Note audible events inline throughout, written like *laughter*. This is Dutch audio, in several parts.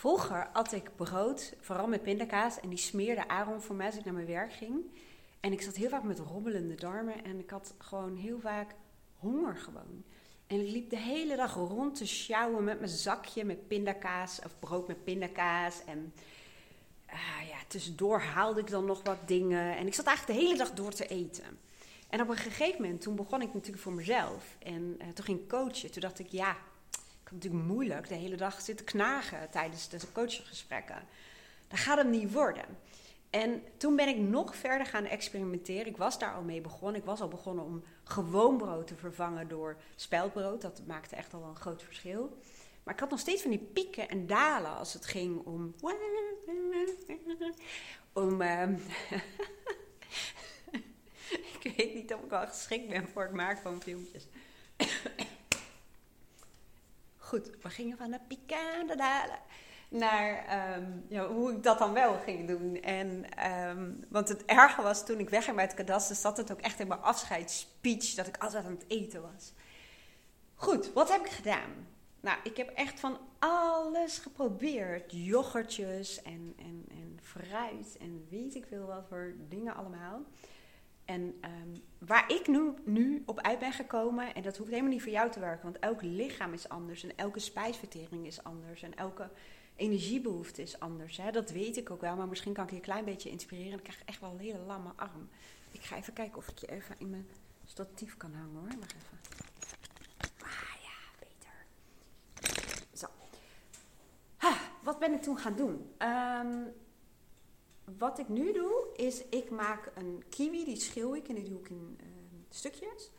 Vroeger at ik brood, vooral met pindakaas. En die smeerde Aaron voor mij als ik naar mijn werk ging. En ik zat heel vaak met robbelende darmen. En ik had gewoon heel vaak honger gewoon. En ik liep de hele dag rond te sjouwen met mijn zakje met pindakaas. Of brood met pindakaas. En uh, ja, tussendoor haalde ik dan nog wat dingen. En ik zat eigenlijk de hele dag door te eten. En op een gegeven moment, toen begon ik natuurlijk voor mezelf. En uh, toen ging ik coachen. Toen dacht ik, ja, natuurlijk moeilijk de hele dag zitten knagen tijdens de coachgesprekken. Dat gaat hem niet worden. En toen ben ik nog verder gaan experimenteren. Ik was daar al mee begonnen. Ik was al begonnen om gewoon brood te vervangen door speldbrood. Dat maakte echt al een groot verschil. Maar ik had nog steeds van die pieken en dalen als het ging om. om. Uh, *laughs* ik weet niet of ik wel geschikt ben voor het maken van filmpjes. Goed, we gingen van de pieken en de dalen naar um, ja, hoe ik dat dan wel ging doen. En, um, want het erge was toen ik wegging bij het kadaster, zat het ook echt in mijn afscheidsspeech dat ik altijd aan het eten was. Goed, wat heb ik gedaan? Nou, ik heb echt van alles geprobeerd. Yoghurtjes en, en, en fruit en weet ik veel wat voor dingen allemaal. En um, waar ik nu, nu op uit ben gekomen, en dat hoeft helemaal niet voor jou te werken, want elk lichaam is anders en elke spijsvertering is anders en elke energiebehoefte is anders. Hè? Dat weet ik ook wel, maar misschien kan ik je een klein beetje inspireren. Ik krijg echt wel een hele lamme arm. Ik ga even kijken of ik je even in mijn statief kan hangen hoor. Wacht even. Ah ja, beter. Zo. Ha, wat ben ik toen gaan doen? Um, wat ik nu doe, is ik maak een kiwi, die schil ik en die doe ik in uh, stukjes.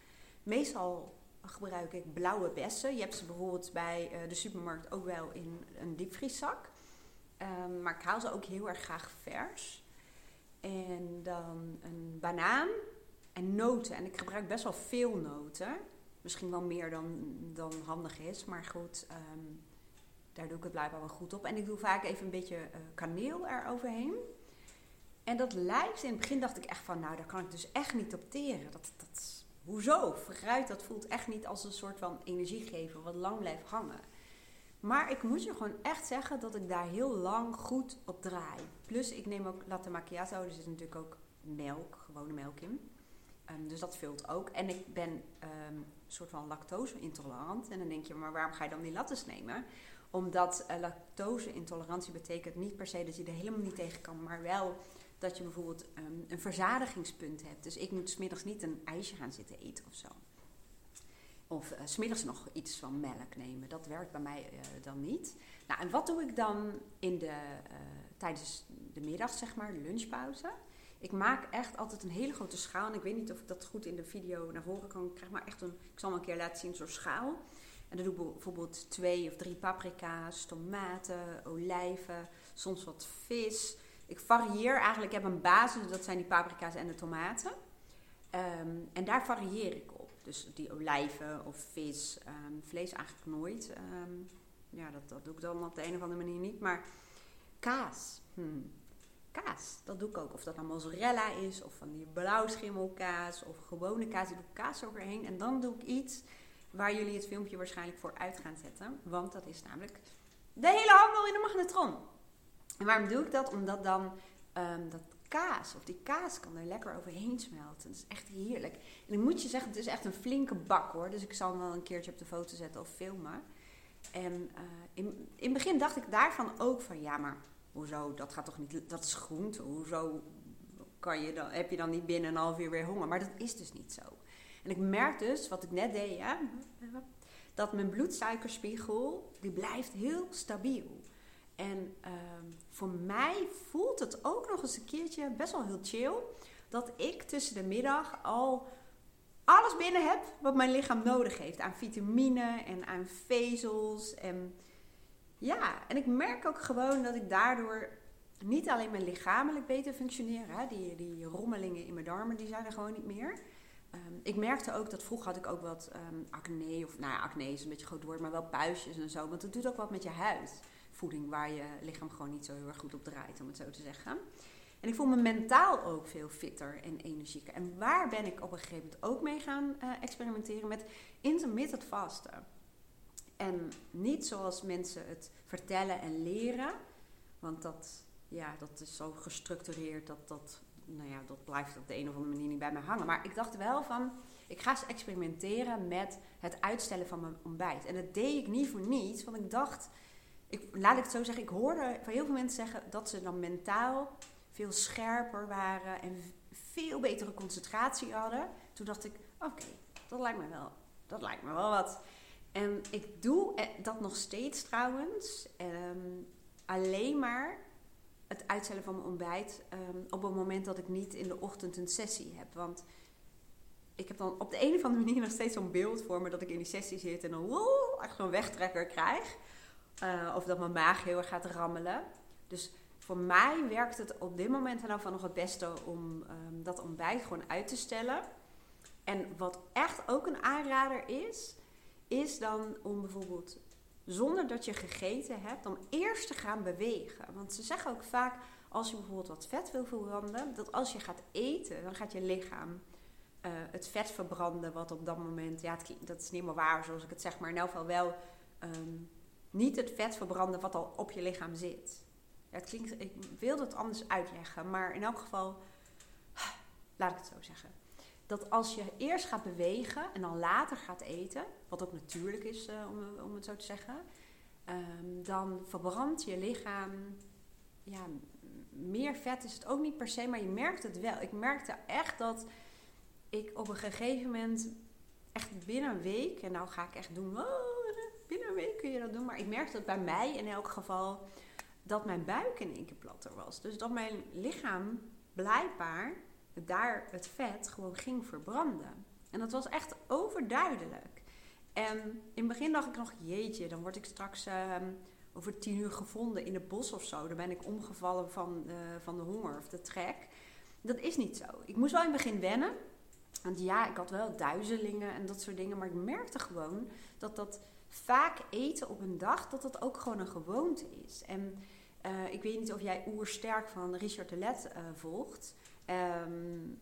Meestal gebruik ik blauwe bessen. Je hebt ze bijvoorbeeld bij uh, de supermarkt ook wel in een diepvrieszak. Um, maar ik haal ze ook heel erg graag vers. En dan een banaan en noten. En ik gebruik best wel veel noten. Misschien wel meer dan, dan handig is. Maar goed, um, daar doe ik het blijkbaar wel goed op. En ik doe vaak even een beetje uh, kaneel eroverheen. En dat lijkt, in het begin dacht ik echt van, nou daar kan ik dus echt niet op teren. Dat, dat, hoezo? Fruit, dat voelt echt niet als een soort van energiegever wat lang blijft hangen. Maar ik moet je gewoon echt zeggen dat ik daar heel lang goed op draai. Plus ik neem ook latte macchiato, er zit natuurlijk ook melk, gewone melk in. Um, dus dat vult ook. En ik ben um, een soort van lactose intolerant. En dan denk je, maar waarom ga je dan die lattes nemen? Omdat uh, lactose intolerantie betekent niet per se dat je er helemaal niet tegen kan, maar wel dat je bijvoorbeeld um, een verzadigingspunt hebt. Dus ik moet smiddags niet een ijsje gaan zitten eten of zo. Of uh, smiddags nog iets van melk nemen. Dat werkt bij mij uh, dan niet. Nou, en wat doe ik dan in de, uh, tijdens de middag, zeg maar, de lunchpauze? Ik maak echt altijd een hele grote schaal. En ik weet niet of ik dat goed in de video naar voren kan krijgen. Maar echt een, ik zal hem een keer laten zien, zo'n schaal. En dan doe ik bijvoorbeeld twee of drie paprika's, tomaten, olijven, soms wat vis ik varieer eigenlijk. Ik heb een basis, dat zijn die paprika's en de tomaten. Um, en daar varieer ik op. Dus die olijven of vis, um, vlees eigenlijk nooit. Um, ja, dat, dat doe ik dan op de een of andere manier niet. Maar kaas. Hmm. Kaas, dat doe ik ook. Of dat nou mozzarella is, of van die blauwschimmelkaas, of gewone kaas. Ik doe kaas overheen. En dan doe ik iets waar jullie het filmpje waarschijnlijk voor uit gaan zetten. Want dat is namelijk de hele handel in de magnetron. En waarom doe ik dat? Omdat dan um, dat kaas, of die kaas kan er lekker overheen smelten. Dat is echt heerlijk. En ik moet je zeggen, het is echt een flinke bak hoor. Dus ik zal hem wel een keertje op de foto zetten of filmen. En uh, in, in het begin dacht ik daarvan ook van, ja maar hoezo, dat gaat toch niet, dat is groente. Hoezo kan je dan, heb je dan niet binnen een half uur weer honger? Maar dat is dus niet zo. En ik merk dus, wat ik net deed, ja, dat mijn bloedsuikerspiegel, die blijft heel stabiel. En um, voor mij voelt het ook nog eens een keertje best wel heel chill. Dat ik tussen de middag al alles binnen heb wat mijn lichaam nodig heeft. Aan vitamine en aan vezels. En ja, en ik merk ook gewoon dat ik daardoor niet alleen mijn lichamelijk beter functioneer. Hè? Die, die rommelingen in mijn darmen, die zijn er gewoon niet meer. Um, ik merkte ook dat vroeger had ik ook wat um, acne. Of nou ja, acne is een beetje groot woord, maar wel puistjes en zo. Want dat doet ook wat met je huid voeding waar je lichaam gewoon niet zo heel erg goed op draait, om het zo te zeggen. En ik voel me mentaal ook veel fitter en energieker. En waar ben ik op een gegeven moment ook mee gaan uh, experimenteren met intermittent vasten. En niet zoals mensen het vertellen en leren. Want dat, ja, dat is zo gestructureerd dat dat, nou ja, dat blijft op de een of andere manier niet bij mij hangen. Maar ik dacht wel van, ik ga eens experimenteren met het uitstellen van mijn ontbijt. En dat deed ik niet voor niets, want ik dacht, ik, laat ik het zo zeggen, ik hoorde van heel veel mensen zeggen dat ze dan mentaal veel scherper waren en veel betere concentratie hadden. Toen dacht ik, oké, dat lijkt me wel, dat lijkt me wel wat. En ik doe dat nog steeds trouwens. Ehm, alleen maar het uitstellen van mijn ontbijt ehm, op het moment dat ik niet in de ochtend een sessie heb. Want ik heb dan op de een of andere manier *laughs* nog steeds zo'n beeld voor me dat ik in die sessie zit en dan wow, echt zo'n wegtrekker krijg. Uh, of dat mijn maag heel erg gaat rammelen. Dus voor mij werkt het op dit moment dan van nog het beste om um, dat ontbijt gewoon uit te stellen. En wat echt ook een aanrader is, is dan om bijvoorbeeld zonder dat je gegeten hebt, om eerst te gaan bewegen. Want ze zeggen ook vaak, als je bijvoorbeeld wat vet wil verbranden, dat als je gaat eten, dan gaat je lichaam uh, het vet verbranden, wat op dat moment, ja, dat is niet meer waar zoals ik het zeg, maar in elk geval wel um, niet het vet verbranden wat al op je lichaam zit. Ja, het klinkt, ik wil het anders uitleggen, maar in elk geval, laat ik het zo zeggen. Dat als je eerst gaat bewegen en dan later gaat eten, wat ook natuurlijk is uh, om, om, het zo te zeggen, um, dan verbrandt je lichaam ja, meer vet is het ook niet per se, maar je merkt het wel. Ik merkte echt dat ik op een gegeven moment, echt binnen een week, en nou ga ik echt doen, binnen een kun je dat doen, maar ik merkte dat bij mij in elk geval dat mijn buik in één keer platter was. Dus dat mijn lichaam blijkbaar daar het vet gewoon ging verbranden. En dat was echt overduidelijk. En in het begin dacht ik nog, jeetje, dan word ik straks uh, over tien uur gevonden in het bos of zo. Dan ben ik omgevallen van, uh, van de honger of de trek. Dat is niet zo. Ik moest wel in het begin wennen. Want ja, ik had wel duizelingen en dat soort dingen. Maar ik merkte gewoon dat dat vaak eten op een dag, dat dat ook gewoon een gewoonte is. En uh, ik weet niet of jij Oersterk van Richard de Let uh, volgt. Um,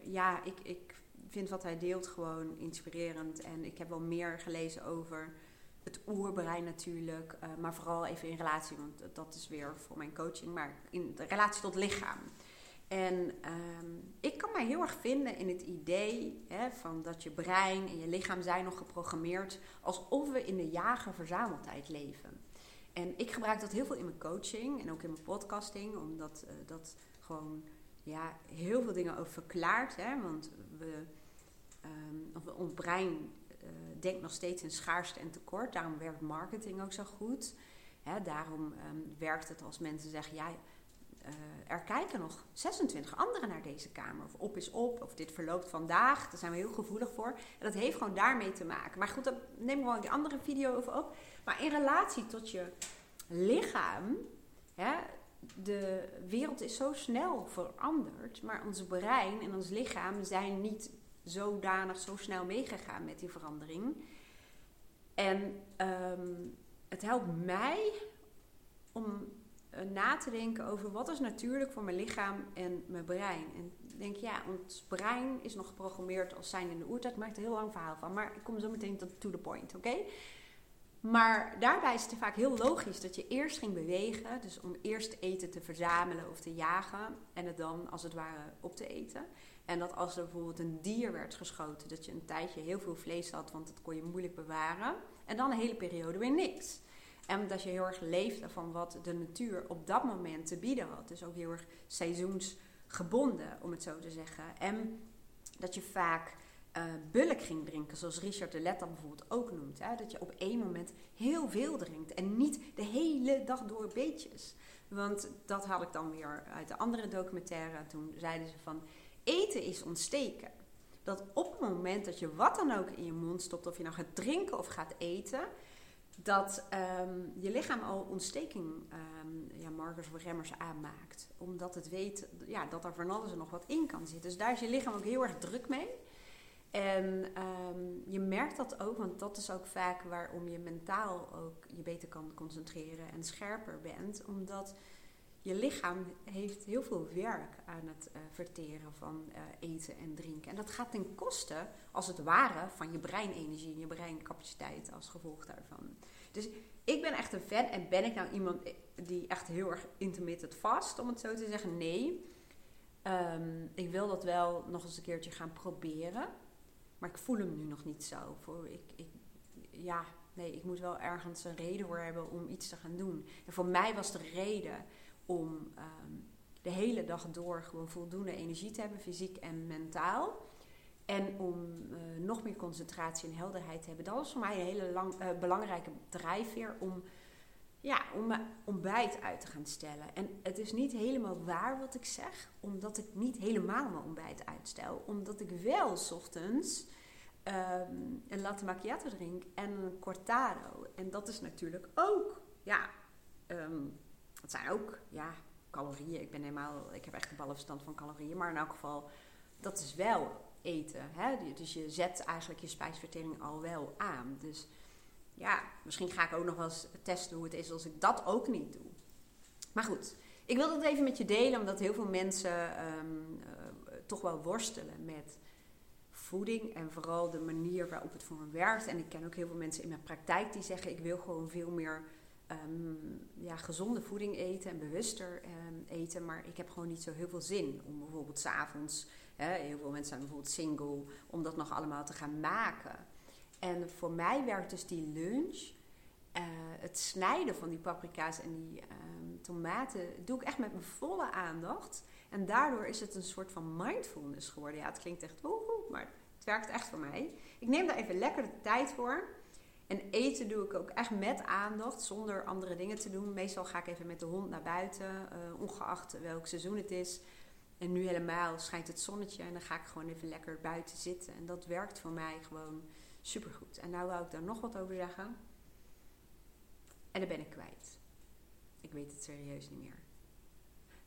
ja, ik, ik vind wat hij deelt gewoon inspirerend. En ik heb wel meer gelezen over het oerbrein natuurlijk. Uh, maar vooral even in relatie, want dat is weer voor mijn coaching. Maar in de relatie tot lichaam. En um, ik mij heel erg vinden in het idee hè, van dat je brein en je lichaam zijn nog geprogrammeerd alsof we in de jager-verzameltijd leven. En ik gebruik dat heel veel in mijn coaching en ook in mijn podcasting, omdat uh, dat gewoon ja, heel veel dingen over verklaart. Hè, want we, um, ons brein uh, denkt nog steeds in schaarste en tekort. Daarom werkt marketing ook zo goed. Daarom um, werkt het als mensen zeggen: ja er kijken nog 26 anderen naar deze kamer. Of op is op, of dit verloopt vandaag. Daar zijn we heel gevoelig voor. En dat heeft gewoon daarmee te maken. Maar goed, daar neem ik wel een andere video over op. Maar in relatie tot je lichaam. Hè, de wereld is zo snel veranderd. Maar ons brein en ons lichaam zijn niet zodanig zo snel meegegaan met die verandering. En um, het helpt mij om eh, na te denken over wat is natuurlijk voor mijn lichaam en mijn brein. En ik denk, ja, ons brein is nog geprogrammeerd als zijn in de oertijd. Maakt een heel lang verhaal van. Maar ik kom zo meteen tot to the point, oké? Maar daarbij is het vaak heel logisch dat je eerst ging bewegen. Dus om eerst eten te verzamelen of te jagen. En het dan als het ware op te eten. En dat als er bijvoorbeeld een dier werd geschoten, dat je een tijdje heel veel vlees had, want dat kon je moeilijk bewaren. En dan een hele periode weer niks. En dat je heel erg leefde van wat de natuur op dat moment te bieden had. Dus ook heel erg seizoensgebonden, om het zo te zeggen. En dat je vaak uh, bulk ging drinken, zoals Richard de Let bijvoorbeeld ook noemt. Hè? Dat je op één moment heel veel drinkt en niet de hele dag door beetjes. Want dat had ik dan weer uit de andere documentaire. Toen zeiden ze van eten is ontsteken. Dat op het moment dat je wat dan ook in je mond stopt, of je nou gaat drinken of gaat eten, dat um, je lichaam al ontsteking, um, ja, markers of remmers aanmaakt. Omdat het weet ja, dat er van alles en nog wat in kan zitten. Dus daar is je lichaam ook heel erg druk mee. En um, je merkt dat ook, want dat is ook vaak waarom je mentaal ook je beter kan concentreren en scherper bent. Omdat je lichaam heeft heel veel werk aan het uh, verteren van uh, eten en drinken. En dat gaat ten koste, als het ware, van je breinenergie en je breincapaciteit als gevolg daarvan. Dus ik ben echt een fan. En ben ik nou iemand die echt heel erg intermittent vast, om het zo te zeggen? Nee. Um, ik wil dat wel nog eens een keertje gaan proberen. Maar ik voel hem nu nog niet zo. Voor ik, ik, ja, nee, ik moet wel ergens een reden voor hebben om iets te gaan doen. En voor mij was de reden om um, de hele dag door gewoon voldoende energie te hebben, fysiek en mentaal. En om uh, nog meer concentratie en helderheid te hebben. Dat was voor mij een hele lang, uh, belangrijke drijfveer om, ja, om mijn ontbijt uit te gaan stellen. En het is niet helemaal waar wat ik zeg, omdat ik niet helemaal mijn ontbijt uitstel. Omdat ik wel s ochtends um, een latte macchiato drink en een cortado. En dat is natuurlijk ook, ja, um, dat zijn ook, ja, calorieën. Ik ben helemaal, ik heb echt een ballenverstand van calorieën. Maar in elk geval, dat is wel eten. Hè? Dus je zet eigenlijk je spijsvertering al wel aan. Dus ja, misschien ga ik ook nog wel eens testen hoe het is als ik dat ook niet doe. Maar goed, ik wil dat even met je delen, omdat heel veel mensen um, uh, toch wel worstelen met voeding en vooral de manier waarop het voor hen werkt. En ik ken ook heel veel mensen in mijn praktijk die zeggen: ik wil gewoon veel meer um, ja, gezonde voeding eten en bewuster um, eten, maar ik heb gewoon niet zo heel veel zin om bijvoorbeeld s'avonds, heel veel mensen zijn bijvoorbeeld single, om dat nog allemaal te gaan maken. En voor mij werkt dus die lunch, uh, het snijden van die paprika's en die um, tomaten, doe ik echt met mijn volle aandacht. En daardoor is het een soort van mindfulness geworden. Ja, het klinkt echt woehoe, maar het werkt echt voor mij. Ik neem daar even lekker de tijd voor. En eten doe ik ook echt met aandacht, zonder andere dingen te doen. Meestal ga ik even met de hond naar buiten, uh, ongeacht welk seizoen het is. En nu helemaal schijnt het zonnetje en dan ga ik gewoon even lekker buiten zitten. En dat werkt voor mij gewoon supergoed. En nou wou ik daar nog wat over zeggen. En dan ben ik kwijt. Ik weet het serieus niet meer.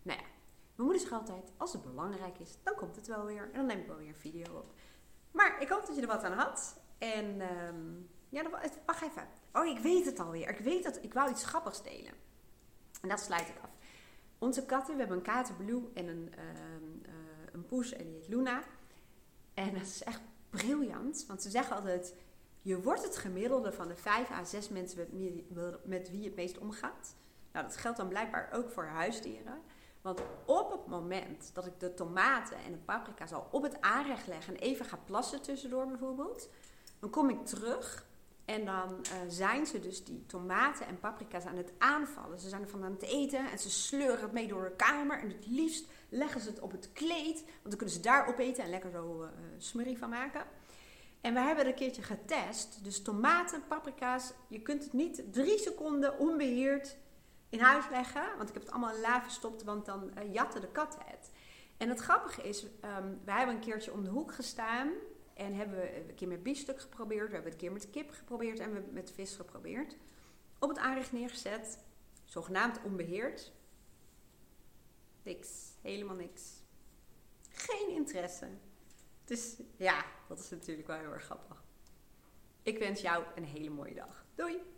Nou ja, mijn moeder zegt altijd, als het belangrijk is, dan komt het wel weer. En dan neem ik wel weer een video op. Maar ik hoop dat je er wat aan had. En... Um, ja, wacht even. Oh, ik weet het alweer. Ik weet dat ik wou iets grappigs delen. En dat sluit ik af. Onze katten, we hebben een kater Blue en een, uh, uh, een poes en die heet Luna. En dat is echt briljant. Want ze zeggen altijd, je wordt het gemiddelde van de vijf à zes mensen met, met wie je het meest omgaat. Nou, dat geldt dan blijkbaar ook voor huisdieren. Want op het moment dat ik de tomaten en de paprika's al op het aanrecht leg en even ga plassen tussendoor bijvoorbeeld, dan kom ik terug en dan uh, zijn ze dus die tomaten en paprika's aan het aanvallen. Ze zijn ervan aan het eten en ze sleuren het mee door de kamer. En het liefst leggen ze het op het kleed, want dan kunnen ze daar opeten en lekker zo uh, smurrie van maken. En we hebben het een keertje getest. Dus tomaten, paprika's, je kunt het niet drie seconden onbeheerd in huis leggen. Want ik heb het allemaal in la verstopt, want dan uh, jatten de katten het. En het grappige is, um, wij hebben een keertje om de hoek gestaan en hebben we een keer met biefstuk geprobeerd, we hebben het een keer met kip geprobeerd en we hebben met vis geprobeerd. Op het aanrecht neergezet, zogenaamd onbeheerd. Niks, helemaal niks. Geen interesse. Dus ja, dat is natuurlijk wel heel erg grappig. Ik wens jou een hele mooie dag. Doei!